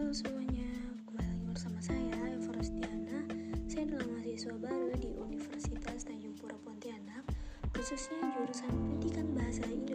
Halo semuanya, kembali lagi bersama saya Eva Rostiana. Saya adalah mahasiswa baru di Universitas Tanjung Pura Pontianak, khususnya jurusan Pendidikan Bahasa Inggris.